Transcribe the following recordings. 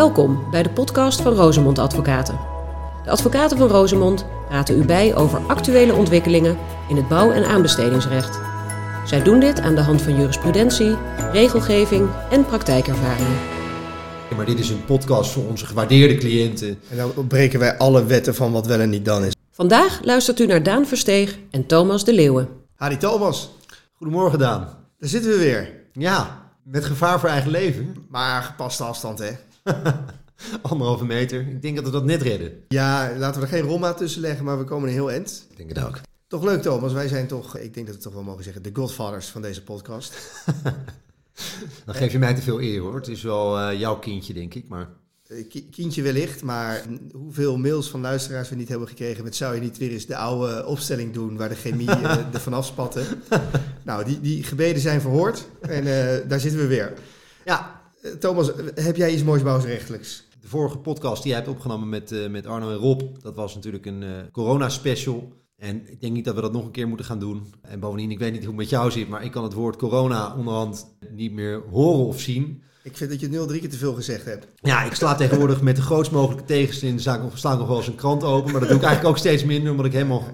Welkom bij de podcast van Rosemond Advocaten. De advocaten van Rosemond praten u bij over actuele ontwikkelingen in het bouw- en aanbestedingsrecht. Zij doen dit aan de hand van jurisprudentie, regelgeving en praktijkervaringen. Maar dit is een podcast voor onze gewaardeerde cliënten. En dan breken wij alle wetten van wat wel en niet dan is. Vandaag luistert u naar Daan Versteeg en Thomas de Leeuwen. Hadi Thomas, Goedemorgen Daan. daar zitten we weer. Ja, met gevaar voor eigen leven. Maar gepaste afstand, hè? Anderhalve meter. Ik denk dat we dat net redden. Ja, laten we er geen romma tussen leggen, maar we komen een heel eind. Ik denk het ook. Toch leuk, Thomas. Wij zijn toch, ik denk dat we toch wel mogen zeggen, de godfathers van deze podcast. Dan geef je mij te veel eer hoor. Het is wel eh, jouw kindje denk ik. Maar Eh, ki- Kindje wellicht, maar hoeveel mails van luisteraars we niet hebben gekregen met zou je niet weer eens de oude opstelling doen waar de chemie eh, er vanaf spatte. nou, die, die gebeden zijn verhoord en daar zitten we weer. Eh, Thomas, heb jij iets moois bouwsrechtelijks? de vorige podcast die jij hebt opgenomen met, eh, met Arno en Rob. Dat was natuurlijk een eh, corona special. En ik denk niet dat we dat nog een keer moeten gaan doen. En bovendien, ik weet niet hoe het met jou zit, maar ik kan het woord corona onderhand niet meer horen of zien. Ik vind dat je het nu al drie keer te veel gezegd hebt. Ja, ik sla tegenwoordig met de grootst mogelijke tegenstand in de zaak. Sla ik nog wel eens een krant open. Maar dat doe ik eigenlijk ook steeds minder. Omdat ik helemaal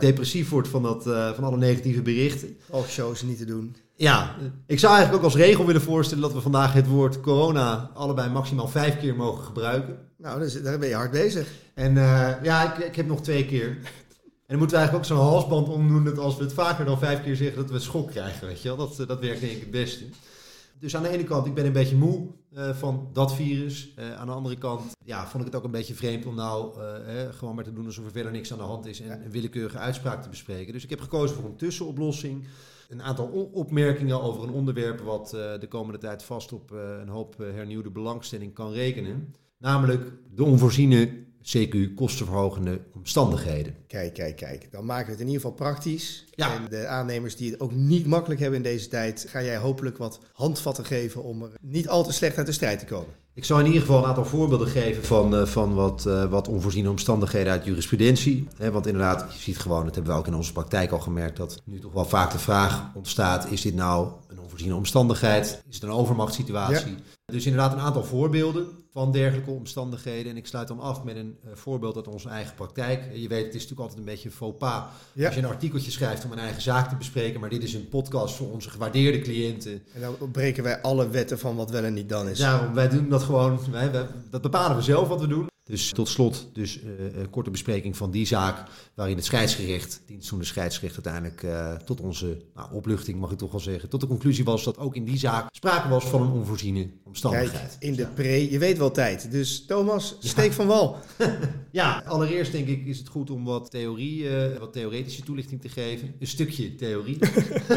depressief word van, dat, van alle negatieve berichten. Talkshows niet te doen. Ja, ik zou eigenlijk ook als regel willen voorstellen dat we vandaag het woord corona allebei maximaal vijf keer mogen gebruiken. Nou, dus, daar ben je hard bezig. En eh, ja, ik, ik heb nog twee keer. En dan moeten we eigenlijk ook zo'n halsband omdoen dat als we het vaker dan vijf keer zeggen dat we schok krijgen, weet je wel. Dat, dat werkt denk ik het beste. Dus aan de ene kant, ik ben een beetje moe eh, van dat virus. Eh, aan de andere kant, ja, vond ik het ook een beetje vreemd om nou eh, gewoon maar te doen alsof er verder niks aan de hand is en een willekeurige uitspraak te bespreken. Dus ik heb gekozen voor een tussenoplossing. Een aantal opmerkingen over een onderwerp wat eh, de komende tijd vast op eh, een hoop eh, hernieuwde belangstelling kan rekenen. Namelijk de onvoorziene CQ kostenverhogende omstandigheden. Kijk, kijk, kijk. Dan maken we het in ieder geval praktisch. Ja. En de aannemers die het ook niet makkelijk hebben in deze tijd, ga jij hopelijk wat handvatten geven om er niet al te slecht uit de strijd te komen. Ik zal in ieder geval een aantal voorbeelden geven van, eh, van wat, eh, wat onvoorziene omstandigheden uit jurisprudentie. Want inderdaad, je ziet gewoon, dat hebben we ook in onze praktijk al gemerkt, dat nu toch wel vaak de vraag ontstaat, is dit nou een onvoorziene omstandigheid? Is het een overmachtssituatie? Dus inderdaad een aantal voorbeelden van dergelijke omstandigheden. En ik sluit dan af met een eh, voorbeeld uit onze eigen praktijk. Je weet, het is natuurlijk altijd een beetje faux pas Ja. als je een artikeltje schrijft om een eigen zaak te bespreken. Maar dit is een podcast voor onze gewaardeerde cliënten. En dan breken wij alle wetten van wat wel en niet dan is. Daarom, wij doen dat gewoon, wij, wij- dat bepalen we zelf wat we doen. Dus tot slot, dus eh, een korte bespreking van die zaak, waarin het scheidsgerecht, dienstdoende scheidsgerecht uiteindelijk eh, tot onze nou, opluchting, mag ik toch wel zeggen, tot de conclusie was dat ook in die zaak sprake was van een onvoorziene Kijk, omstandigheid. in de pre, je weet wel tijd. Dus Thomas, steek van wal. Ja, allereerst denk ik is het goed om wat theorie, eh, wat theoretische toelichting te geven. Een stukje theorie.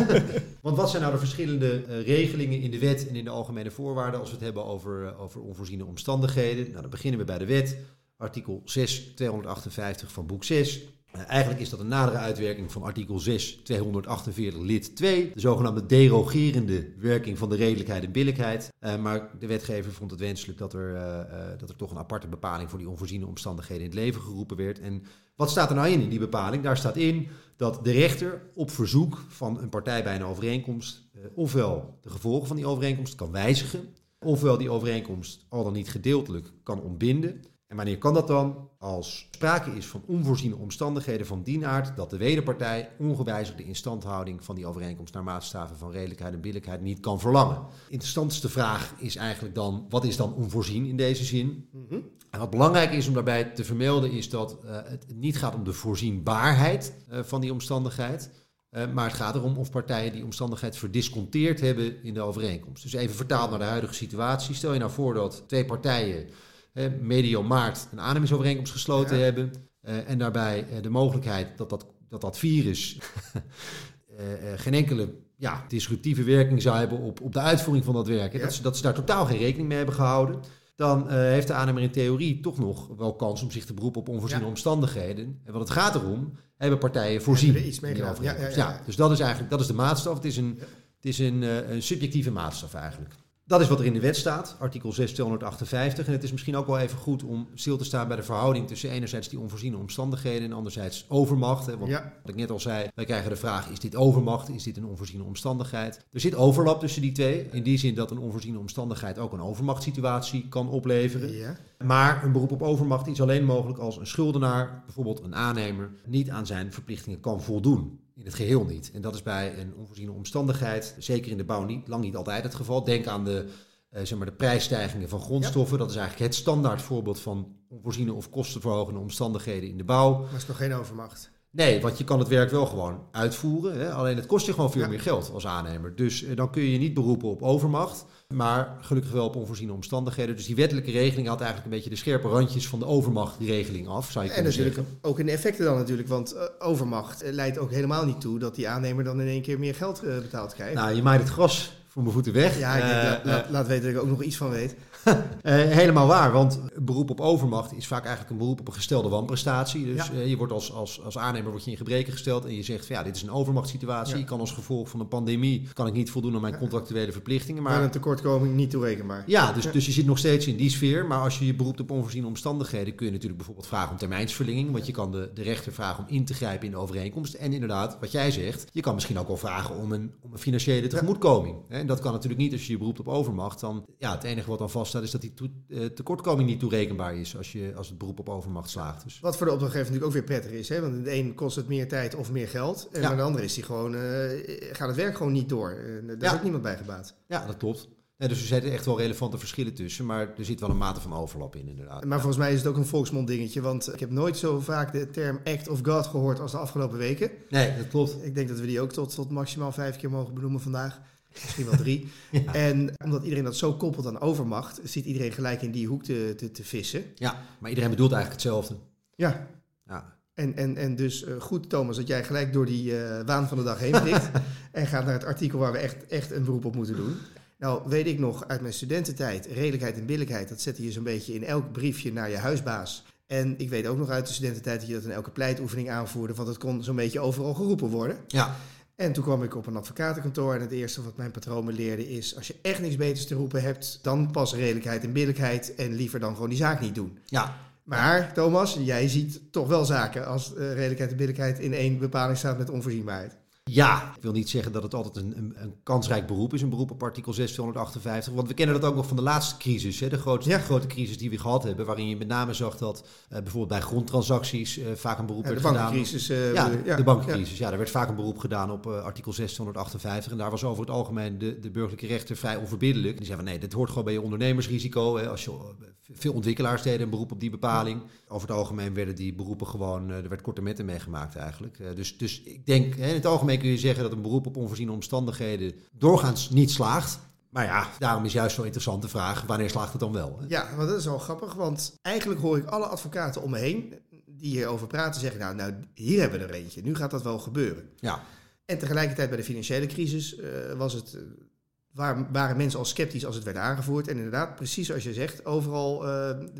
Want wat zijn nou de verschillende eh, regelingen in de wet en in de algemene voorwaarden als we het hebben over, eh, over onvoorziene omstandigheden? Nou, dan beginnen we bij de wet. Artikel 6, 258 van boek 6. Eh, eigenlijk is dat een nadere uitwerking van artikel 6, 248 lid 2. De zogenaamde derogerende werking van de redelijkheid en billijkheid. Eh, maar de wetgever vond het wenselijk dat er, eh, dat er toch een aparte bepaling voor die onvoorziene omstandigheden in het leven geroepen werd. En wat staat er nou in in die bepaling? Daar staat in dat de rechter op verzoek van een partij bij een overeenkomst ofwel de gevolgen van die overeenkomst kan wijzigen, ofwel die overeenkomst al dan niet gedeeltelijk kan ontbinden. En wanneer kan dat dan? Als sprake is van onvoorziene omstandigheden van die aard dat de wederpartij ongewijzigd de instandhouding van die overeenkomst naar maatstaven van redelijkheid en billijkheid niet kan verlangen. Interessantste vraag is eigenlijk dan, wat is dan onvoorzien in deze zin? En wat belangrijk is om daarbij te vermelden is dat eh, het niet gaat om de voorzienbaarheid eh, van die omstandigheid. eh, maar het gaat erom of partijen die omstandigheid verdisconteerd hebben in de overeenkomst. Dus even vertaald naar de huidige situatie. Stel je nou voor dat twee partijen medio maart een aannemingsovereenkomst gesloten Ja. hebben. eh, en daarbij eh, de mogelijkheid dat dat, dat, dat virus eh, geen enkele ja, disruptieve werking zou hebben op, op de uitvoering van dat werk. Ja. Dat, ze, dat ze daar totaal geen rekening mee hebben gehouden dan heeft de aannemer in theorie toch nog wel kans om zich te beroepen op onvoorziene Ja. omstandigheden. En wat het gaat erom, hebben partijen voorzien. Hebben er iets mee in die gedaan. Ja, dus dat is eigenlijk dat is de maatstaf. Het is een, het is een, een subjectieve maatstaf eigenlijk. Dat is wat er in de wet staat, artikel 6 258. En het is misschien ook wel even goed om stil te staan bij de verhouding tussen enerzijds die onvoorziene omstandigheden en anderzijds overmacht. Hè. Want Ja. wat ik net al zei, wij krijgen de vraag, is dit overmacht, is dit een onvoorziene omstandigheid? Er zit overlap tussen die twee, in die zin dat een onvoorziene omstandigheid ook een overmachtssituatie kan opleveren. Ja. Maar een beroep op overmacht is alleen mogelijk als een schuldenaar, bijvoorbeeld een aannemer, niet aan zijn verplichtingen kan voldoen. In het geheel niet. En dat is bij een onvoorziene omstandigheid, zeker in de bouw, niet, lang niet altijd het geval. Denk aan de, eh, zeg maar de prijsstijgingen van grondstoffen. Dat is eigenlijk het standaard voorbeeld van onvoorziene of kostenverhogende omstandigheden in de bouw. Maar is nog geen overmacht. Nee, want je kan het werk wel gewoon uitvoeren. Hè? Alleen het kost je gewoon veel Ja. meer geld als aannemer. Dus eh, dan kun je je niet beroepen op overmacht. Maar gelukkig wel op onvoorziene omstandigheden. Dus die wettelijke regeling had eigenlijk een beetje de scherpe randjes van de overmachtregeling af, zou je En natuurlijk zeggen. ook in de effecten dan natuurlijk, want eh, overmacht eh, leidt ook helemaal niet toe dat die aannemer dan in één keer meer geld betaald krijgt. Nou, je maait het gras voor mijn voeten weg. ja, ik laat, weten dat ik er ook nog iets van weet. Eh, helemaal waar, want beroep op overmacht is vaak eigenlijk een beroep op een gestelde wanprestatie. Dus Ja. eh, je wordt als, als, als aannemer wordt je in gebreken gesteld en je zegt van ja, dit is een overmachtssituatie. Ik kan als gevolg van een pandemie kan ik niet voldoen aan mijn contractuele verplichtingen. Maar een tekortkoming niet toerekenbaar. ja, dus, Ja. dus je zit nog steeds in die sfeer. Maar als je je beroept op onvoorziene omstandigheden, kun je natuurlijk bijvoorbeeld vragen om termijnsverlenging. Want je kan de, de rechter vragen om in te grijpen in de overeenkomst. En inderdaad, wat jij zegt, je kan misschien ook wel vragen om een, om een financiële tegemoetkoming. En dat kan natuurlijk niet als je je beroept op overmacht. Dan, ja, het enige wat dan is dat die eh, tekortkoming niet toerekenbaar is als, je, als het beroep op overmacht slaagt. Dus Wat voor de opdrachtgever natuurlijk ook weer prettig is. Hè? Want in de een kost het meer tijd of meer geld. En Ja. de andere is die gewoon, eh, gaat het werk gewoon niet door. En daar Ja. is ook niemand bij gebaat. ja, dat klopt. Ja, dus er zitten echt wel relevante verschillen tussen. Maar er zit wel een mate van overlap in, inderdaad. Maar volgens mij is het ook een volksmond dingetje. Want ik heb nooit zo vaak de term act of God gehoord als de afgelopen weken. Nee, dat klopt. Ik denk dat we die ook tot, tot maximaal vijf keer mogen benoemen vandaag. Misschien wel drie. En omdat iedereen dat zo koppelt aan overmacht, zit iedereen gelijk in die hoek te, te, te vissen. Ja, maar iedereen bedoelt eigenlijk hetzelfde. Ja. Ja, En, en, en dus eh, goed, Thomas, dat jij gelijk door die eh, waan van de dag heen prikt. en gaat naar het artikel waar we echt, echt een beroep op moeten doen. Nou, weet ik nog uit mijn studententijd, redelijkheid en billijkheid, dat zette je zo'n beetje in elk briefje naar je huisbaas. En ik weet ook nog uit de studententijd dat je dat in elke pleitoefening aanvoerde, want het kon zo'n beetje overal geroepen worden. ja, En toen kwam ik op een advocatenkantoor en het eerste wat mijn patroon me leerde is... als je echt niks beters te roepen hebt, dan pas redelijkheid en billijkheid... en liever dan gewoon die zaak niet doen. ja, Maar Thomas, jij ziet toch wel zaken als eh, redelijkheid en billijkheid... in één bepaling staat met onvoorzienbaarheid. Ja, ik wil niet zeggen dat het altijd een, een, een kansrijk beroep is, een beroep op artikel 6 258. Want we kennen dat ook nog van de laatste crisis, hè, de grootste, Ja. grote crisis die we gehad hebben. Waarin je met name zag dat eh, bijvoorbeeld bij grondtransacties eh, vaak een beroep Ja, de werd gedaan. bankencrisis. eh, Ja, bedoel je? de bankencrisis. Ja. daar werd vaak een beroep gedaan op artikel 6 258. En daar was over het algemeen de, de burgerlijke rechter vrij onverbiddelijk. Die zei van nee, dit hoort gewoon bij je ondernemersrisico. Hè. Als je, veel ontwikkelaars deden een beroep op die bepaling. Over het algemeen werden die beroepen gewoon, er werd korte metten meegemaakt eigenlijk. Dus, dus ik denk, hè, in het algemeen kun je zeggen dat een beroep op onvoorziene omstandigheden doorgaans niet slaagt. Maar ja, daarom is juist zo'n interessante vraag, wanneer slaagt het dan wel? Hè? Ja, want dat is wel grappig, want eigenlijk hoor ik alle advocaten om me heen... die hierover praten, zeggen nou, nou, hier hebben we er eentje. Nu gaat dat wel gebeuren. Ja, En tegelijkertijd bij de financiële crisis eh, was het, eh, waar, waren mensen al sceptisch als het werd aangevoerd. En inderdaad, precies zoals je zegt, overal eh,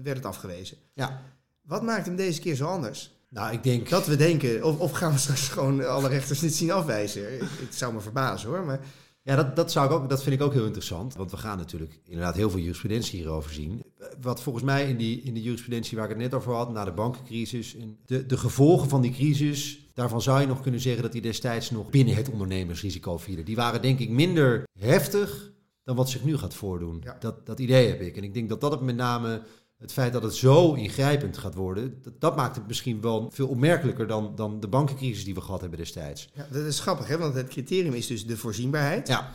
werd het afgewezen. ja. Wat maakt hem deze keer zo anders? Nou, ik denk... Dat we denken, of, of gaan we straks gewoon alle rechters niet zien afwijzen? Ik- Het zou me verbazen hoor, maar Ja, dat, dat, zou ik ook, dat vind ik ook heel interessant. Want we gaan natuurlijk inderdaad heel veel jurisprudentie hierover zien. Wat volgens mij in, die, in de jurisprudentie waar ik het net over had, na de bankencrisis, en de, de gevolgen van die crisis, daarvan zou je nog kunnen zeggen dat die destijds nog binnen het ondernemersrisico vielen. Die waren denk ik minder heftig dan wat zich nu gaat voordoen. Ja. Dat, dat idee heb ik. En ik denk dat dat het met name het feit dat het zo ingrijpend gaat worden, dat, dat maakt het misschien wel veel opmerkelijker dan, dan de bankencrisis die we gehad hebben destijds. ja, dat is grappig hè, want het criterium is dus de voorzienbaarheid. Ja,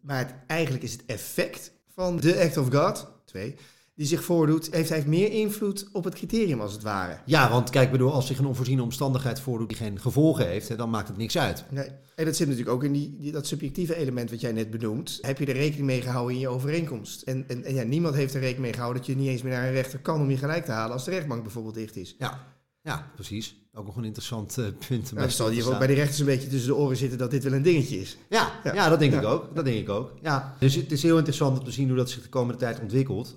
Maar het, eigenlijk is het effect van de act of God, twee, die zich voordoet, heeft eigenlijk meer invloed op het criterium als het ware. Ja, want kijk, bedoel, als zich een onvoorziene omstandigheid voordoet die geen gevolgen heeft, hè, dan maakt het niks uit. Nee. En dat zit natuurlijk ook in die, die- dat subjectieve element wat jij net benoemt. Heb je er rekening mee gehouden in je overeenkomst? En, en, en ja, niemand heeft er rekening mee gehouden dat je niet eens meer naar een rechter kan om je gelijk te halen als de rechtbank bijvoorbeeld dicht is. Ja, ja precies. Ook nog een interessant eh, punt. Nou, zal je ook bij de rechters een beetje tussen de oren zitten dat dit wel een dingetje is. Ja, Ja. ja. dat denk Ja. ik ook. Dat denk ik ook. Ja. Dus het is heel interessant om te zien hoe dat zich de komende tijd ontwikkelt.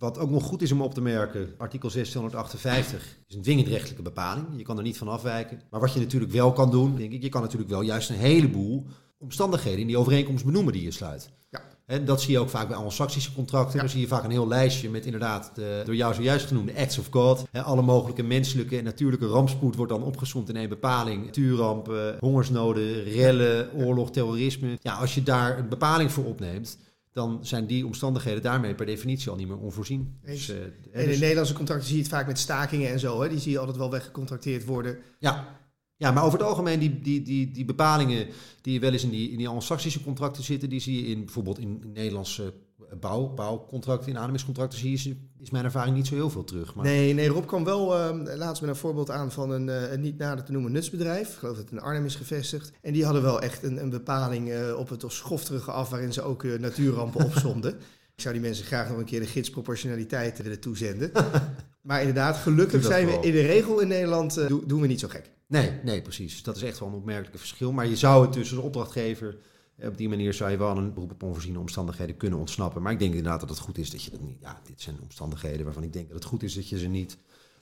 Wat ook nog goed is om op te merken, artikel 658 is een dwingend rechtelijke bepaling. Je kan er niet van afwijken. Maar wat je natuurlijk wel kan doen, denk ik, je kan natuurlijk wel juist een heleboel omstandigheden in die overeenkomst benoemen die je sluit. Ja. En dat zie je ook vaak bij anglo-saxische contracten. Ja. Dan zie je vaak een heel lijstje met inderdaad de door jou zojuist genoemde acts of God. Alle mogelijke menselijke en natuurlijke rampspoed wordt dan opgesomd in één bepaling. Natuurrampen, hongersnoden, rellen, oorlog, terrorisme. Ja, als je daar een bepaling voor opneemt, dan zijn die omstandigheden daarmee per definitie al niet meer onvoorzien. Dus, eh, En in dus- Nederlandse contracten zie je het vaak met stakingen en zo. Hè? Die zie je altijd wel weggecontracteerd worden. Ja. ja, maar over het algemeen die, die, die, die bepalingen die wel eens in die, in die anglo-saxische contracten zitten, die zie je in bijvoorbeeld in, in Nederlandse bouw, bouwcontracten, in aannemerscontracten, zie je, is mijn ervaring niet zo heel veel terug. Maar Nee, nee, Rob kwam wel eh, laatst met een voorbeeld aan van een, eh, een niet nader te noemen nutsbedrijf. Ik geloof dat het in Arnhem is gevestigd. En die hadden wel echt een, een bepaling eh, op het schofterige af waarin ze ook eh, natuurrampen opzomden. Ik zou die mensen graag nog een keer de gidsproportionaliteit willen toezenden. maar inderdaad, gelukkig zijn we in de regel in Nederland, doen- we niet zo gek. Nee, nee, precies. Dat is echt wel een opmerkelijk verschil. Maar je zou het tussen de opdrachtgever, op die manier zou je wel aan een beroep op onvoorziene omstandigheden kunnen ontsnappen. Maar ik denk inderdaad dat het goed is dat je dat niet, ja, dit zijn omstandigheden waarvan ik denk dat het goed is dat je ze niet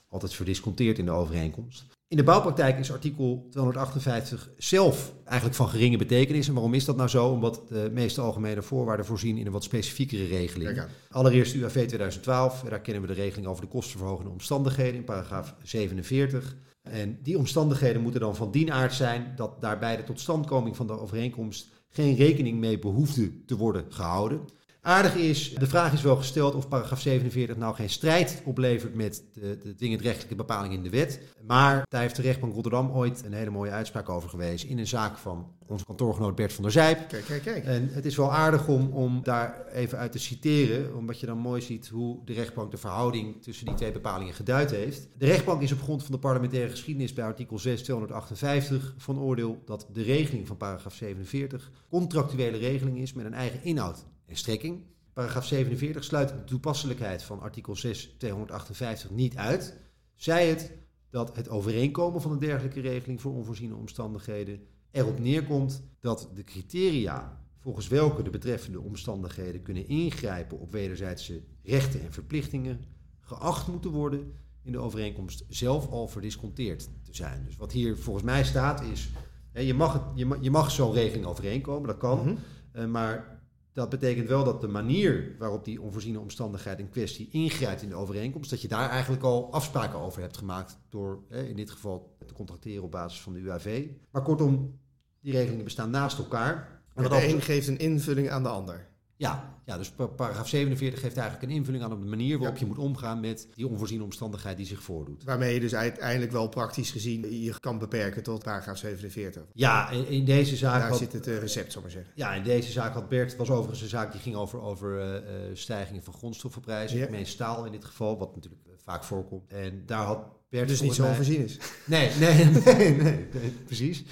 altijd verdisconteert in de overeenkomst. In de bouwpraktijk is artikel 258 zelf eigenlijk van geringe betekenis. En waarom is dat nou zo? Omdat de meeste algemene voorwaarden voorzien in een wat specifiekere regeling. Allereerst UAV 2012, daar kennen we de regeling over de kostenverhogende omstandigheden in paragraaf 47. En die omstandigheden moeten dan van dien aard zijn dat daarbij de totstandkoming van de overeenkomst geen rekening mee behoefde te worden gehouden. Aardig is, de vraag is wel gesteld of paragraaf 47 nou geen strijd oplevert met de, de dwingend-rechtelijke bepaling in de wet. Maar daar heeft de rechtbank Rotterdam ooit een hele mooie uitspraak over gewezen in een zaak van onze kantoorgenoot Bert van der Zijp. Kijk, kijk, kijk. En het is wel aardig om, om daar even uit te citeren, omdat je dan mooi ziet hoe de rechtbank de verhouding tussen die twee bepalingen geduid heeft. De rechtbank is op grond van de parlementaire geschiedenis bij artikel 6 258 van oordeel dat de regeling van paragraaf 47 contractuele regeling is met een eigen inhoud en strekking. Paragraaf 47 sluit de toepasselijkheid van artikel 6 258 niet uit. Zij het dat het overeenkomen van een dergelijke regeling voor onvoorziene omstandigheden erop neerkomt dat de criteria volgens welke de betreffende omstandigheden kunnen ingrijpen op wederzijdse rechten en verplichtingen geacht moeten worden in de overeenkomst zelf al verdisconteerd te zijn. Dus wat hier volgens mij staat is, je mag, het, je mag, je mag zo'n regeling overeenkomen, dat kan, Mhm. eh, maar dat betekent wel dat de manier waarop die onvoorziene omstandigheid in kwestie ingrijpt in de overeenkomst, dat je daar eigenlijk al afspraken over hebt gemaakt door in dit geval te contracteren op basis van de UAV. Maar kortom, die regelingen bestaan naast elkaar. En de een geeft een invulling aan de ander. Ja, ja, dus pa- paragraaf 47 geeft eigenlijk een invulling aan op de manier waarop Ja. je moet omgaan met die onvoorziene omstandigheid die zich voordoet. Waarmee je dus uiteindelijk wel praktisch gezien je kan beperken tot paragraaf 47. Ja, in, deze zaak Daar had, zit het eh, recept, zal ik maar zeggen. ja, in deze zaak had Bert, was overigens een zaak die ging over, over eh, eh, stijgingen van grondstoffenprijzen. Ja. Meen staal in dit geval, wat natuurlijk vaak voorkomt. En daar had Bert Dus niet zo onvoorzien is. Nee, nee, nee, nee, nee, precies.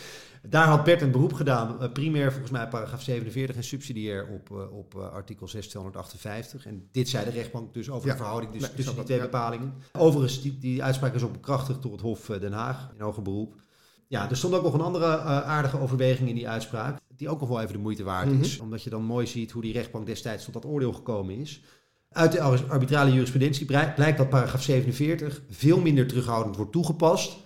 Daar had Bert een beroep gedaan, eh, primair volgens mij paragraaf 47 en subsidiair op, eh, op eh, artikel 6 258. En dit zei de rechtbank dus over Ja. de verhouding dus Nee, tussen die twee bepalingen. Overigens, die, die uitspraak is ook bekrachtigd door het Hof Den Haag in hoger beroep. Ja, er stond ook nog een andere aardige overweging in die uitspraak, die ook nog wel even de moeite waard Mhm. is. Omdat je dan mooi ziet hoe die rechtbank destijds tot dat oordeel gekomen is. Uit de ar- arbitrale jurisprudentie blij- blijkt dat paragraaf 47 veel minder terughoudend wordt toegepast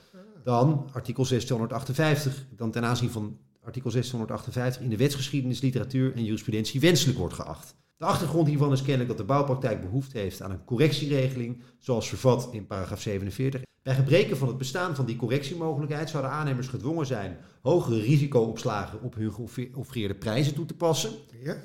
dan artikel 658, dan ten aanzien van artikel 658 in de wetsgeschiedenis, literatuur en jurisprudentie wenselijk wordt geacht. De achtergrond hiervan is kennelijk dat de bouwpraktijk behoefte heeft aan een correctieregeling, zoals vervat in paragraaf 47. Bij gebreken van het bestaan van die correctiemogelijkheid zouden aannemers gedwongen zijn hogere risicoopslagen op hun geoffreerde prijzen toe te passen. Ja.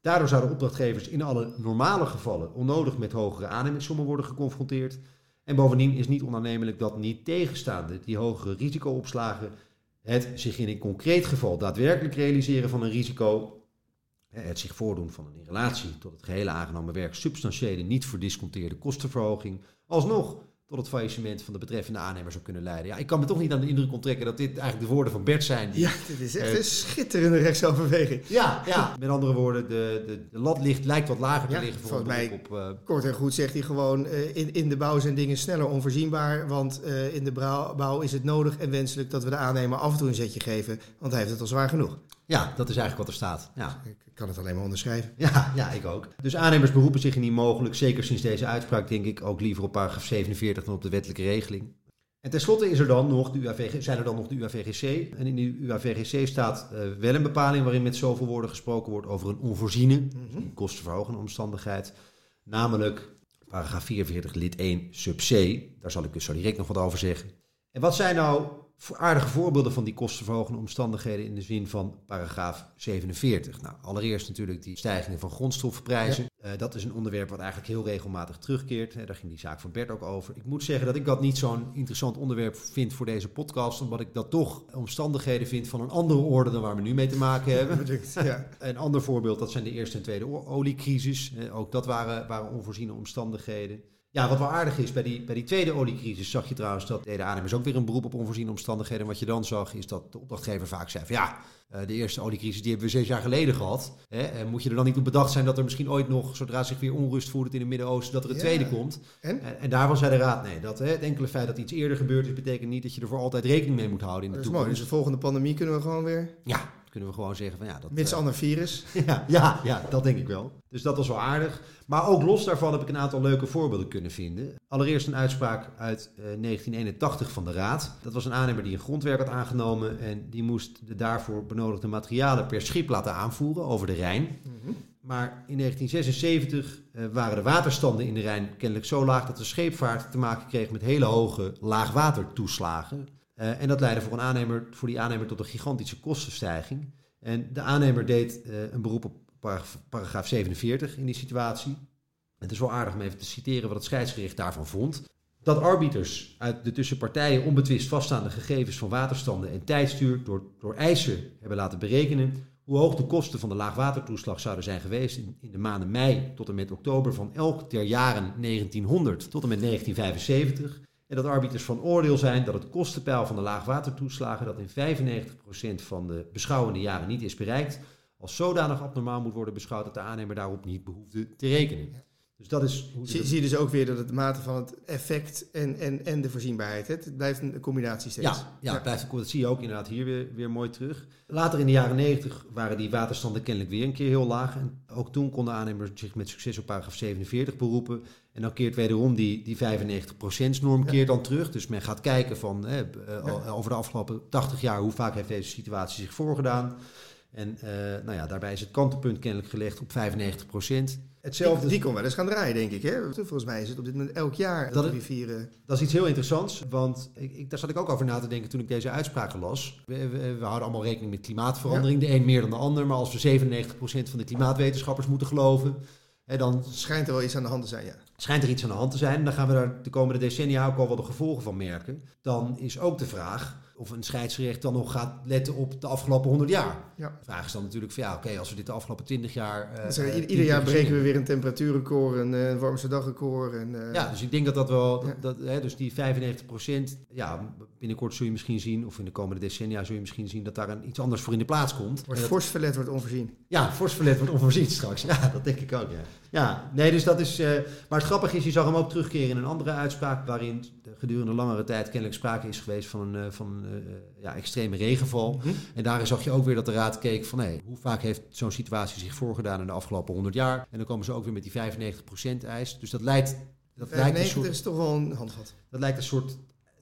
Daardoor zouden opdrachtgevers in alle normale gevallen onnodig met hogere aannemingssommen worden geconfronteerd. En bovendien is niet onaannemelijk dat niet tegenstaande die hogere risicoopslagen het zich in een concreet geval daadwerkelijk realiseren van een risico, het zich voordoen van een in relatie tot het gehele aangenomen werk substantiële niet verdisconteerde kostenverhoging, alsnog tot het faillissement van de betreffende aannemer zou kunnen leiden. Ja, ik kan me toch niet aan de indruk onttrekken dat dit eigenlijk de woorden van Bert zijn. die- Ja, dit is echt Eh, een schitterende rechtsoverweging. ja, ja. Met andere woorden, de, de, de lat ligt, lijkt wat lager te liggen voor mij- op... eh, Kort en goed zegt hij gewoon, eh, in, in de bouw zijn dingen sneller onvoorzienbaar, want in de brouw- bouw is het nodig en wenselijk dat we de aannemer af en toe een zetje geven, want hij heeft het al zwaar genoeg. ja, dat is eigenlijk wat er staat. Ja. Ik kan het alleen maar onderschrijven. Ja, ja, ik ook. Dus aannemers beroepen zich niet mogelijk, zeker sinds deze uitspraak, denk ik, ook liever op paragraaf 47 dan op de wettelijke regeling. En tenslotte is er dan nog de UAVG, zijn er dan nog de UAVGC. En in de UAVGC staat uh, wel een bepaling waarin met zoveel woorden gesproken wordt over een onvoorziene, mm -hmm. kostenverhogende omstandigheid. Namelijk paragraaf 44 lid 1 sub C. Daar zal ik dus zo direct nog wat over zeggen. En wat zijn nou aardige voorbeelden van die kostenverhogende omstandigheden in de zin van paragraaf 47. Nou, allereerst natuurlijk die stijgingen van grondstoffenprijzen. Ja. Uh, dat is een onderwerp wat eigenlijk heel regelmatig terugkeert. Hè, daar ging die zaak van Bert ook over. Ik moet zeggen dat ik dat niet zo'n interessant onderwerp vind voor deze podcast, omdat ik dat toch omstandigheden vind van een andere orde dan waar we nu mee te maken hebben. Ja. een ander voorbeeld, dat zijn de eerste en tweede oliecrisis. ook dat waren, waren onvoorziene omstandigheden. Ja, wat wel aardig is, bij die, bij die tweede oliecrisis zag je trouwens dat deden aannemers ook weer een beroep op onvoorziene omstandigheden. En wat je dan zag, is dat de opdrachtgever vaak zei van ja, de eerste oliecrisis die hebben we zes jaar geleden gehad. Hè? Moet je er dan niet op bedacht zijn dat er misschien ooit nog, zodra zich weer onrust voert in het Midden-Oosten, dat er een ja. tweede komt. En? en, en daarvan zei de raad, nee, dat, hè, het enkele feit dat iets eerder gebeurd is, betekent niet dat je er voor altijd rekening mee moet houden in de dat is toekomst. mooi, dus de volgende pandemie kunnen we gewoon weer... Ja, kunnen we gewoon zeggen van ja... Dat, Mits uh, ander virus. ja, ja, ja, dat denk ik wel. Dus dat was wel aardig. Maar ook los daarvan heb ik een aantal leuke voorbeelden kunnen vinden. Allereerst een uitspraak uit uh, 1981 van de Raad. Dat was een aannemer die een grondwerk had aangenomen... en die moest de daarvoor benodigde materialen per schip laten aanvoeren over de Rijn. Mm -hmm. Maar in 1976 uh, waren de waterstanden in de Rijn kennelijk zo laag... dat de scheepvaart te maken kreeg met hele hoge laagwatertoeslagen... Uh, en dat leidde voor, een aannemer, voor die aannemer tot een gigantische kostenstijging. En de aannemer deed uh, een beroep op paragraaf, paragraaf 47 in die situatie. Het is wel aardig om even te citeren wat het scheidsgericht daarvan vond. Dat arbiters uit de tussen partijen onbetwist vaststaande gegevens van waterstanden en tijdstuur door, door eisen hebben laten berekenen hoe hoog de kosten van de laagwatertoeslag zouden zijn geweest in, in de maanden mei tot en met oktober van elk der jaren 1900 tot en met 1975. En dat arbiters van oordeel zijn dat het kostenpeil van de laagwatertoeslagen, dat in 95% van de beschouwende jaren niet is bereikt, als zodanig abnormaal moet worden beschouwd dat de aannemer daarop niet behoefde te rekenen. Dus dat is hoe zie, zie je dus ook weer dat het mate van het effect en, en, en de voorzienbaarheid, het blijft een combinatie steeds. Ja, ja. Blijft, dat zie je ook inderdaad hier weer, weer mooi terug. Later in de jaren 90 waren die waterstanden kennelijk weer een keer heel laag. En ook toen konden aannemers zich met succes op paragraaf 47 beroepen. En dan keert wederom die, die 95%-norm ja. keert dan terug. Dus men gaat kijken van hè, ja. over de afgelopen 80 jaar hoe vaak heeft deze situatie zich voorgedaan. En uh, nou ja, daarbij is het kantelpunt kennelijk gelegd op 95 procent. Hetzelfde. Die, die kon wel eens gaan draaien, denk ik. Hè? Volgens mij is het op dit moment elk jaar dat, we vieren. Dat is iets heel interessants, want ik, ik, daar zat ik ook over na te denken toen ik deze uitspraken las. We, we, we houden allemaal rekening met klimaatverandering, ja. de een meer dan de ander. Maar als we 97% van de klimaatwetenschappers moeten geloven, hè, dan... Schijnt er wel iets aan de hand te zijn, ja. Schijnt er iets aan de hand te zijn. En dan gaan we daar de komende decennia ook al wel de gevolgen van merken. Dan is ook de vraag of een scheidsrecht dan nog gaat letten op de afgelopen 100 jaar. Ja. De vraag is dan natuurlijk van ja, oké, okay, als we dit de afgelopen 20 jaar. Uh, dus, uh, ieder jaar breken we weer een temperatuurrecord, een uh, warmste dagrecord. En, uh, ja, dus ik denk dat dat wel, ja. dat, hè, dus die 95 procent, ja, binnenkort zul je misschien zien, of in de komende decennia zul je misschien zien dat daar een, iets anders voor in de plaats komt. Wordt fors verlet wordt onvoorzien. Ja, fors verlet wordt onvoorzien straks. Ja, dat denk ik ook, ja. Ja, nee, dus dat is. Maar het grappige is, je zag hem ook terugkeren in een andere uitspraak. waarin gedurende langere tijd kennelijk sprake is geweest van een van, ja, extreme regenval. Mm -hmm. En daarin zag je ook weer dat de raad keek van hé, hoe vaak heeft zo'n situatie zich voorgedaan in de afgelopen 100 jaar. En dan komen ze ook weer met die 95% eis. Dus dat leidt. Dat 95 lijkt een soort, is toch wel een handvat. Dat lijkt een soort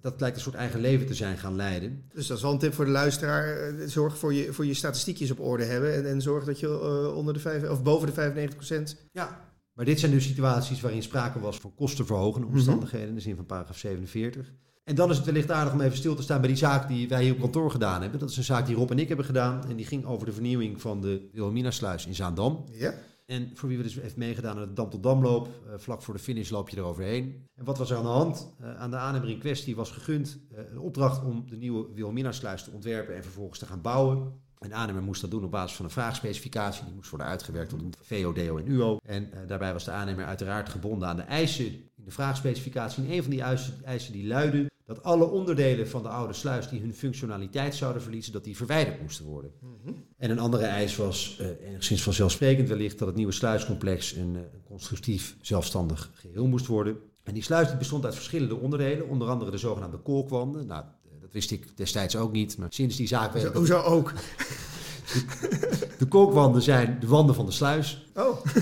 dat lijkt een soort eigen leven te zijn gaan leiden. Dus dat is wel een tip voor de luisteraar. Zorg voor je, voor je statistiekjes op orde hebben. En, en zorg dat je uh, onder de vijf, of boven de 95 procent. Ja, maar dit zijn dus situaties waarin sprake was van kostenverhogende omstandigheden. Mm -hmm. In de zin van paragraaf 47. En dan is het wellicht aardig om even stil te staan bij die zaak die wij hier op kantoor gedaan hebben. Dat is een zaak die Rob en ik hebben gedaan. En die ging over de vernieuwing van de Wilhelmina-sluis in Zaandam. Ja. En voor wie we dus heeft meegedaan aan de Dam tot Damloop, uh, vlak voor de finish loop je eroverheen. En wat was er aan de hand? Uh, aan de aannemer in kwestie was gegund uh, een opdracht om de nieuwe Wilhelmina-sluis te ontwerpen en vervolgens te gaan bouwen. En de aannemer moest dat doen op basis van een vraagspecificatie. Die moest worden uitgewerkt tot een VO, DO en UO. En daarbij was de aannemer uiteraard gebonden aan de eisen in de vraagspecificatie. En een van die eisen, eisen die luidde dat alle onderdelen van de oude sluis die hun functionaliteit zouden verliezen, dat die verwijderd moesten worden. Mm -hmm. En een andere eis was uh, enigszins vanzelfsprekend wellicht dat het nieuwe sluiscomplex een, een constructief zelfstandig geheel moest worden. En die sluis die bestond uit verschillende onderdelen, onder andere de zogenaamde kolkwanden. Nou, dat wist ik destijds ook niet, maar sinds die zaak... Zo, hoezo ook? De, de kolkwanden zijn de wanden van de sluis. Oh.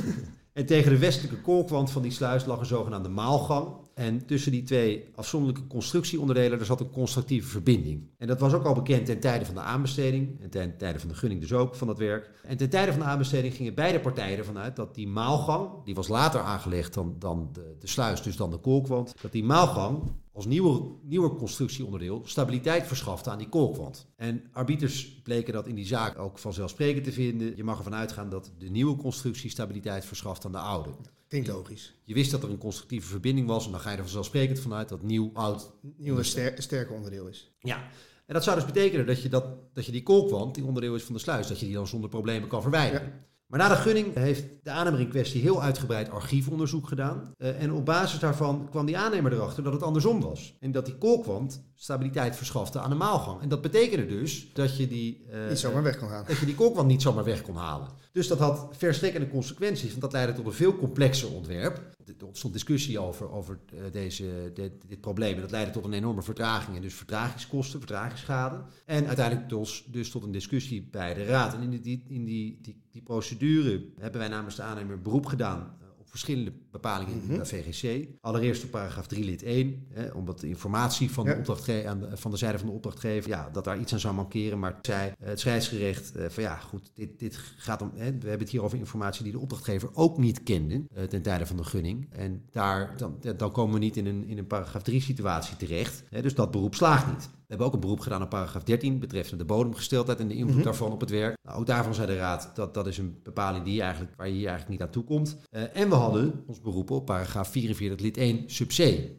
En tegen de westelijke kolkwand van die sluis lag een zogenaamde maalgang. En tussen die twee afzonderlijke constructieonderdelen er zat een constructieve verbinding. En dat was ook al bekend ten tijde van de aanbesteding. En ten tijde van de gunning dus ook van dat werk. En ten tijde van de aanbesteding gingen beide partijen ervan uit dat die maalgang, die was later aangelegd dan, dan de, de sluis, dus dan de kolkwand, dat die maalgang als nieuwe, nieuwe constructieonderdeel stabiliteit verschafte aan die kolkwand. En arbiters bleken dat in die zaak ook vanzelfsprekend te vinden. Je mag ervan uitgaan dat de nieuwe constructie stabiliteit verschaft aan de oude. Klinkt logisch. Je wist dat er een constructieve verbinding was en dan ga je er vanzelfsprekend vanuit dat nieuw-oud... Nieuw een ster sterker onderdeel is. Ja, en dat zou dus betekenen dat je, dat, dat je die kolkwand, die onderdeel is van de sluis, dat je die dan zonder problemen kan verwijderen. Maar na de gunning heeft de aannemer in kwestie heel uitgebreid archiefonderzoek gedaan. Uh, en op basis daarvan kwam die aannemer erachter dat het andersom was. En dat die kolkwand stabiliteit verschafte aan de maalgang. En dat betekende dus dat je die... Uh, niet zomaar weg kon halen. Dat je die kolkwand niet zomaar weg kon halen. Dus dat had verstrekkende consequenties, want dat leidde tot een veel complexer ontwerp. Er ontstond discussie over, over uh, deze, dit, dit probleem. En dat leidde tot een enorme vertraging en dus vertragingskosten, vertragingsschade. En uiteindelijk dus, dus tot een discussie bij de Raad. En in die, in die, die, die procedure hebben wij namens de aannemer beroep gedaan verschillende bepalingen in de VGC. Allereerst op paragraaf 3 lid 1, hè, omdat de informatie van, de opdrachtgever, aan de, van de zijde van de opdrachtgever, ja, dat daar iets aan zou mankeren. Maar zei het scheidsgerecht uh, van ja, goed, dit, dit gaat om, hè, we hebben het hier over informatie die de opdrachtgever ook niet kende uh, ten tijde van de gunning. En daar, dan, dan komen we niet in een, in een paragraaf 3 situatie terecht. Hè, dus dat beroep slaagt niet. We hebben ook een beroep gedaan op paragraaf 13 betreffende de bodemgesteldheid en de invloed mm-hmm. daarvan op het werk. Nou, ook daarvan zei de Raad dat dat is een bepaling die eigenlijk, waar je hier eigenlijk niet aan toe komt. Uh, en we hadden ons beroepen op paragraaf 44 lid 1 sub C,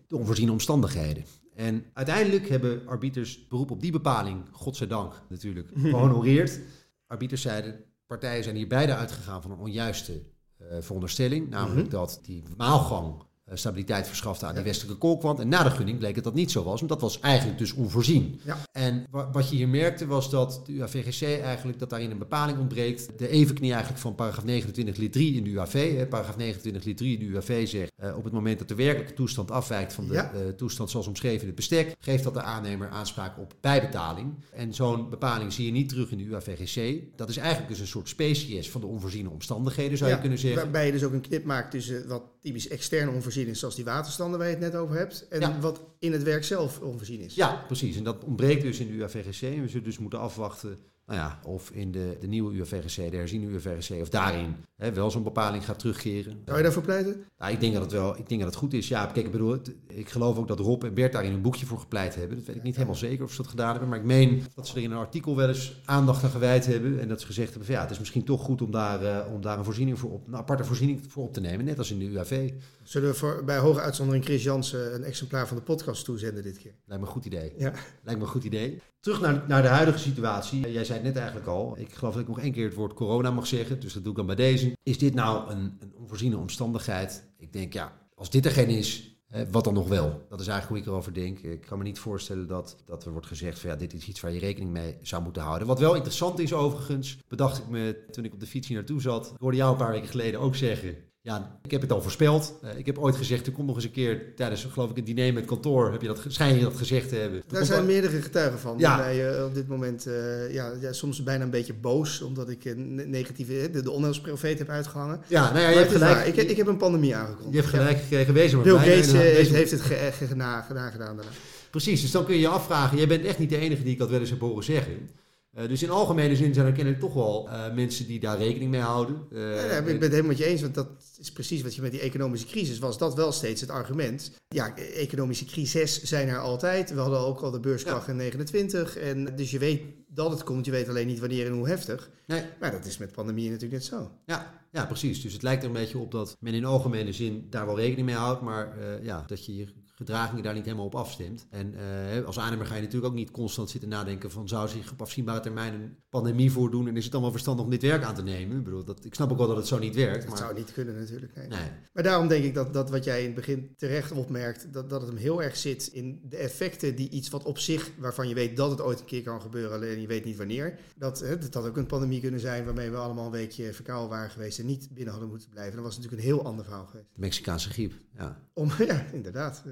de onvoorziene omstandigheden. En uiteindelijk hebben arbiters beroep op die bepaling, godzijdank natuurlijk, gehonoreerd. arbiters zeiden, partijen zijn hier beide uitgegaan van een onjuiste uh, veronderstelling, namelijk mm-hmm. dat die maalgang eh, stabiliteit verschafte aan die westelijke kolkwand. En na de gunning bleek dat dat niet zo was, want dat was eigenlijk dus onvoorzien. Ja. En wat je hier merkte was dat de UAVGC eigenlijk, dat daarin een bepaling ontbreekt. De evenknie eigenlijk van paragraaf 29 lid 3 in de UAV. Hè, paragraaf 29 lid 3 in de UAV zegt, uh, op het moment dat de werkelijke toestand afwijkt van de ja. uh, toestand zoals omschreven in het bestek, geeft dat de aannemer aanspraak op bijbetaling. En zo'n bepaling zie je niet terug in de UAVGC. Dat is eigenlijk dus een soort species van de onvoorziene omstandigheden, zou je kunnen zeggen. Waarbij je dus ook een knip maakt tussen wat typisch externe is, zoals die waterstanden waar je het net over hebt, en ja. wat in het werk zelf onvoorzien is. Ja, precies. En dat ontbreekt dus in de UAVGC. En we zullen dus moeten afwachten nou ja, of in de, de nieuwe UAVGC, de herziene UAVGC, of daarin hè, wel zo'n bepaling gaat terugkeren. Zou je daarvoor pleiten? Nou, ik denk dat het wel, ik denk dat het goed is. Ja, kijk, ik bedoel, ik geloof ook dat Rob en Bert daar in een boekje voor gepleit hebben. Dat weet ik niet helemaal zeker of ze dat gedaan hebben, maar ik meen dat ze er in een artikel wel eens aandacht aan gewijd hebben en dat ze gezegd hebben van ja, het is misschien toch goed om daar, uh, om daar een voorziening voor op, een aparte voorziening voor op te nemen, net als in de UAV. Zullen we voor, bij hoge uitzondering Chris Jansen een exemplaar van de podcast toezenden dit keer? Lijkt me een goed idee. Ja. Lijkt me een goed idee. Terug naar, naar de huidige situatie. Jij zei het net eigenlijk al. Ik geloof dat ik nog één keer het woord corona mag zeggen. Dus dat doe ik dan bij deze. Is dit nou een, een onvoorziene omstandigheid? Ik denk ja, als dit er geen is, wat dan nog wel? Dat is eigenlijk hoe ik erover denk. Ik kan me niet voorstellen dat, dat er wordt gezegd van ja, dit is iets waar je rekening mee zou moeten houden. Wat wel interessant is overigens, bedacht ik me toen ik op de fiets hier naartoe zat. Ik hoorde jou een paar weken geleden ook zeggen. Ja, ik heb het al voorspeld. Uh, ik heb ooit gezegd, er komt nog eens een keer tijdens, geloof ik, een diner met kantoor, heb je dat, schijn je dat gezegd te hebben. Daar zijn meerdere getuigen van. Ja. Waarbij je op dit moment uh, ja, ja, soms bijna een beetje boos, omdat ik negatieve, de, de onheilsprofeet heb uitgehangen. Ja, nou ja, je hebt gelijk. Ik, ik, heb een pandemie aangekondigd. Je hebt gelijk ja. gekregen, wezen Bill Gates heeft, heeft het ge, ge, gedaan, gedaan daarna. Precies, dus dan kun je je afvragen, jij bent echt niet de enige die ik dat wel eens heb horen zeggen. Uh, dus in algemene zin zijn er kennelijk toch wel uh, mensen die daar rekening mee houden. Uh, ja, ja, ik ben het helemaal met je eens, want dat is precies wat je met die economische crisis was. Dat wel steeds het argument. Ja, economische crisis zijn er altijd. We hadden ook al de beurskracht ja. in 29. En dus je weet dat het komt, je weet alleen niet wanneer en hoe heftig. Nee. Maar dat is met pandemie natuurlijk net zo. Ja, ja, precies. Dus het lijkt er een beetje op dat men in algemene zin daar wel rekening mee houdt, maar ja, dat je hier gedragingen daar niet helemaal op afstemt. En uh, als aannemer ga je natuurlijk ook niet constant zitten nadenken van zou zich op afzienbare termijn een pandemie voordoen en is het dan wel verstandig om dit werk aan te nemen? Ik, bedoel, dat, ik snap ook wel dat het zo niet werkt. Dat maar... zou niet kunnen natuurlijk. Nee. nee. Maar daarom denk ik dat, dat wat jij in het begin terecht opmerkt, dat, dat het hem heel erg zit in de effecten die iets wat op zich, waarvan je weet dat het ooit een keer kan gebeuren, alleen je weet niet wanneer. Dat, hè, dat had ook een pandemie kunnen zijn waarmee we allemaal een weekje verkouden waren geweest en niet binnen hadden moeten blijven. Dat was natuurlijk een heel ander verhaal geweest. De Mexicaanse griep, ja. Om, ja, inderdaad.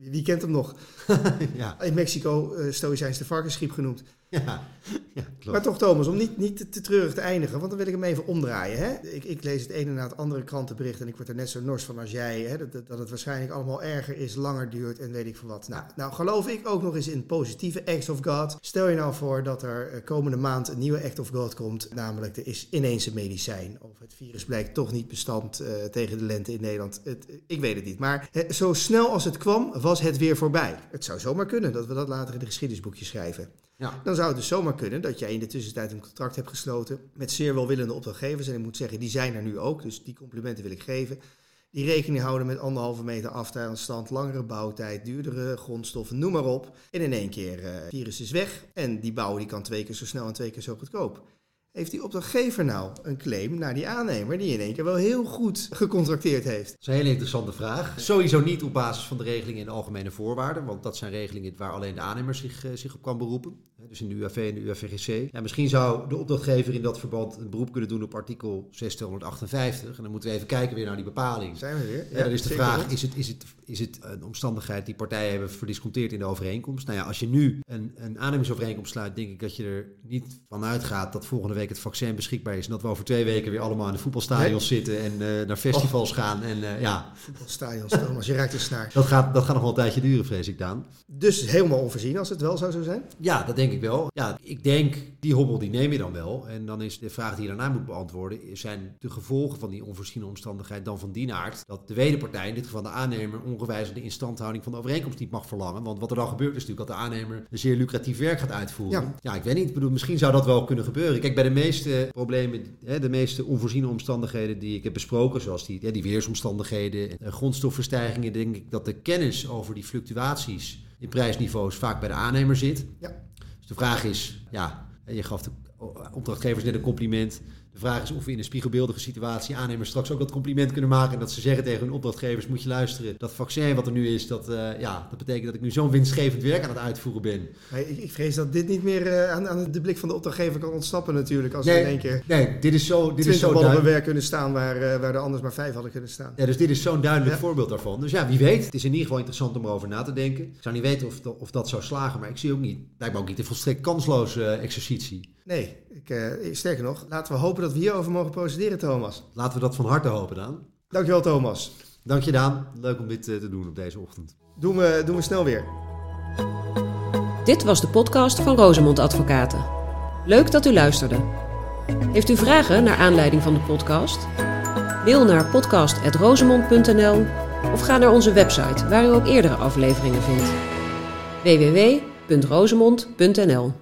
Wie kent hem nog? ja. In Mexico uh, Stoïcijns de varkensgriep genoemd. Ja, klopt. Maar toch, Thomas, om niet, niet te, treurig te eindigen, want dan wil ik hem even omdraaien. Hè? Ik, ik lees het ene na het andere krantenbericht en ik word er net zo nors van als jij. Hè? Dat, dat, het waarschijnlijk allemaal erger is, langer duurt en weet ik veel wat. Nou, nou, geloof ik ook nog eens in positieve acts of God. Stel je nou voor dat er eh, komende maand een nieuwe act of God komt. Namelijk, er is ineens een medicijn. Of het virus blijkt toch niet bestand uh, tegen de lente in Nederland. Het, ik weet het niet. Maar uh, zo snel als het kwam, was het weer voorbij. Het zou zomaar kunnen dat we dat later in de geschiedenisboekjes schrijven. Ja. Dan zou het dus zomaar kunnen dat jij in de tussentijd een contract hebt gesloten met zeer welwillende opdrachtgevers. En ik moet zeggen, die zijn er nu ook, dus die complimenten wil ik geven. Die rekening houden met anderhalve meter afstand, langere bouwtijd, duurdere grondstoffen, noem maar op. En in één keer, uh, virus is weg en die bouw die kan twee keer zo snel en twee keer zo goedkoop. Heeft die opdrachtgever nou een claim naar die aannemer die in één keer wel heel goed gecontracteerd heeft? Dat is een hele interessante vraag. Sowieso niet op basis van de regelingen in de algemene voorwaarden, want dat zijn regelingen waar alleen de aannemer zich, uh, zich op kan beroepen. Dus in de UAV en de UAVGC. Ja, misschien zou de opdrachtgever in dat verband een beroep kunnen doen op artikel 6258. En dan moeten we even kijken weer naar die bepaling. Zijn we weer? Ja, ja dan is de vraag, is het, is, het, is het een omstandigheid die partijen hebben verdisconteerd in de overeenkomst? Nou ja, als je nu een, een aannemingsovereenkomst sluit, denk ik dat je er niet van uitgaat dat volgende week het vaccin beschikbaar is. En dat we over twee weken weer allemaal in de voetbalstadions nee. zitten en uh, naar festivals oh. gaan. En, uh, ja. Voetbalstadions, Thomas, je raakt de snaar. Dat gaat, dat gaat nog wel een tijdje duren, vrees ik, Daan. Dus helemaal onvoorzien als het wel zou zo zijn? Ja, dat denk ik wel. Ja, ik denk, die hobbel die neem je dan wel. En dan is de vraag die je daarna moet beantwoorden, zijn de gevolgen van die onvoorziene omstandigheid dan van die aard dat de wederpartij, in dit geval de aannemer, ongewijs de instandhouding van de overeenkomst niet mag verlangen. Want wat er dan gebeurt is natuurlijk dat de aannemer een zeer lucratief werk gaat uitvoeren. Ja, ja ik weet niet. Ik bedoel, misschien zou dat wel kunnen gebeuren. Kijk, bij de meeste problemen, de meeste onvoorziene omstandigheden die ik heb besproken, zoals die, die weersomstandigheden, grondstofverstijgingen, denk ik dat de kennis over die fluctuaties in prijsniveaus vaak bij de aannemer zit. Ja. De vraag is, ja, je gaf de opdrachtgevers net een compliment. De vraag is of we in een spiegelbeeldige situatie aannemers straks ook dat compliment kunnen maken. En dat ze zeggen tegen hun opdrachtgevers, moet je luisteren. Dat vaccin wat er nu is, dat, uh, ja, dat betekent dat ik nu zo'n winstgevend werk aan het uitvoeren ben. Nee, ik, ik, vrees dat dit niet meer uh, aan, aan, de blik van de opdrachtgever kan ontsnappen natuurlijk. Als nee, we in één keer nee, dit is zo, dit is zo ballen op werk kunnen staan waar, uh, waar er anders maar vijf hadden kunnen staan. Ja, dus dit is zo'n duidelijk ja. voorbeeld daarvan. Dus ja, wie weet. Het is in ieder geval interessant om erover na te denken. Ik zou niet weten of, of dat zou slagen, maar ik zie ook niet, lijkt me ook niet een volstrekt kansloze exercitie. Nee, ik, uh, sterker nog, laten we hopen dat we hierover mogen procederen, Thomas. Laten we dat van harte hopen, Daan. Dankjewel, Thomas. Dank je, Daan. Leuk om dit uh, te doen op deze ochtend. Doen we, doen we snel weer. Dit was de podcast van Rosemond Advocaten. Leuk dat u luisterde. Heeft u vragen naar aanleiding van de podcast? Mail naar podcast.rosemond.nl of ga naar onze website waar u ook eerdere afleveringen vindt. www.rosemond.nl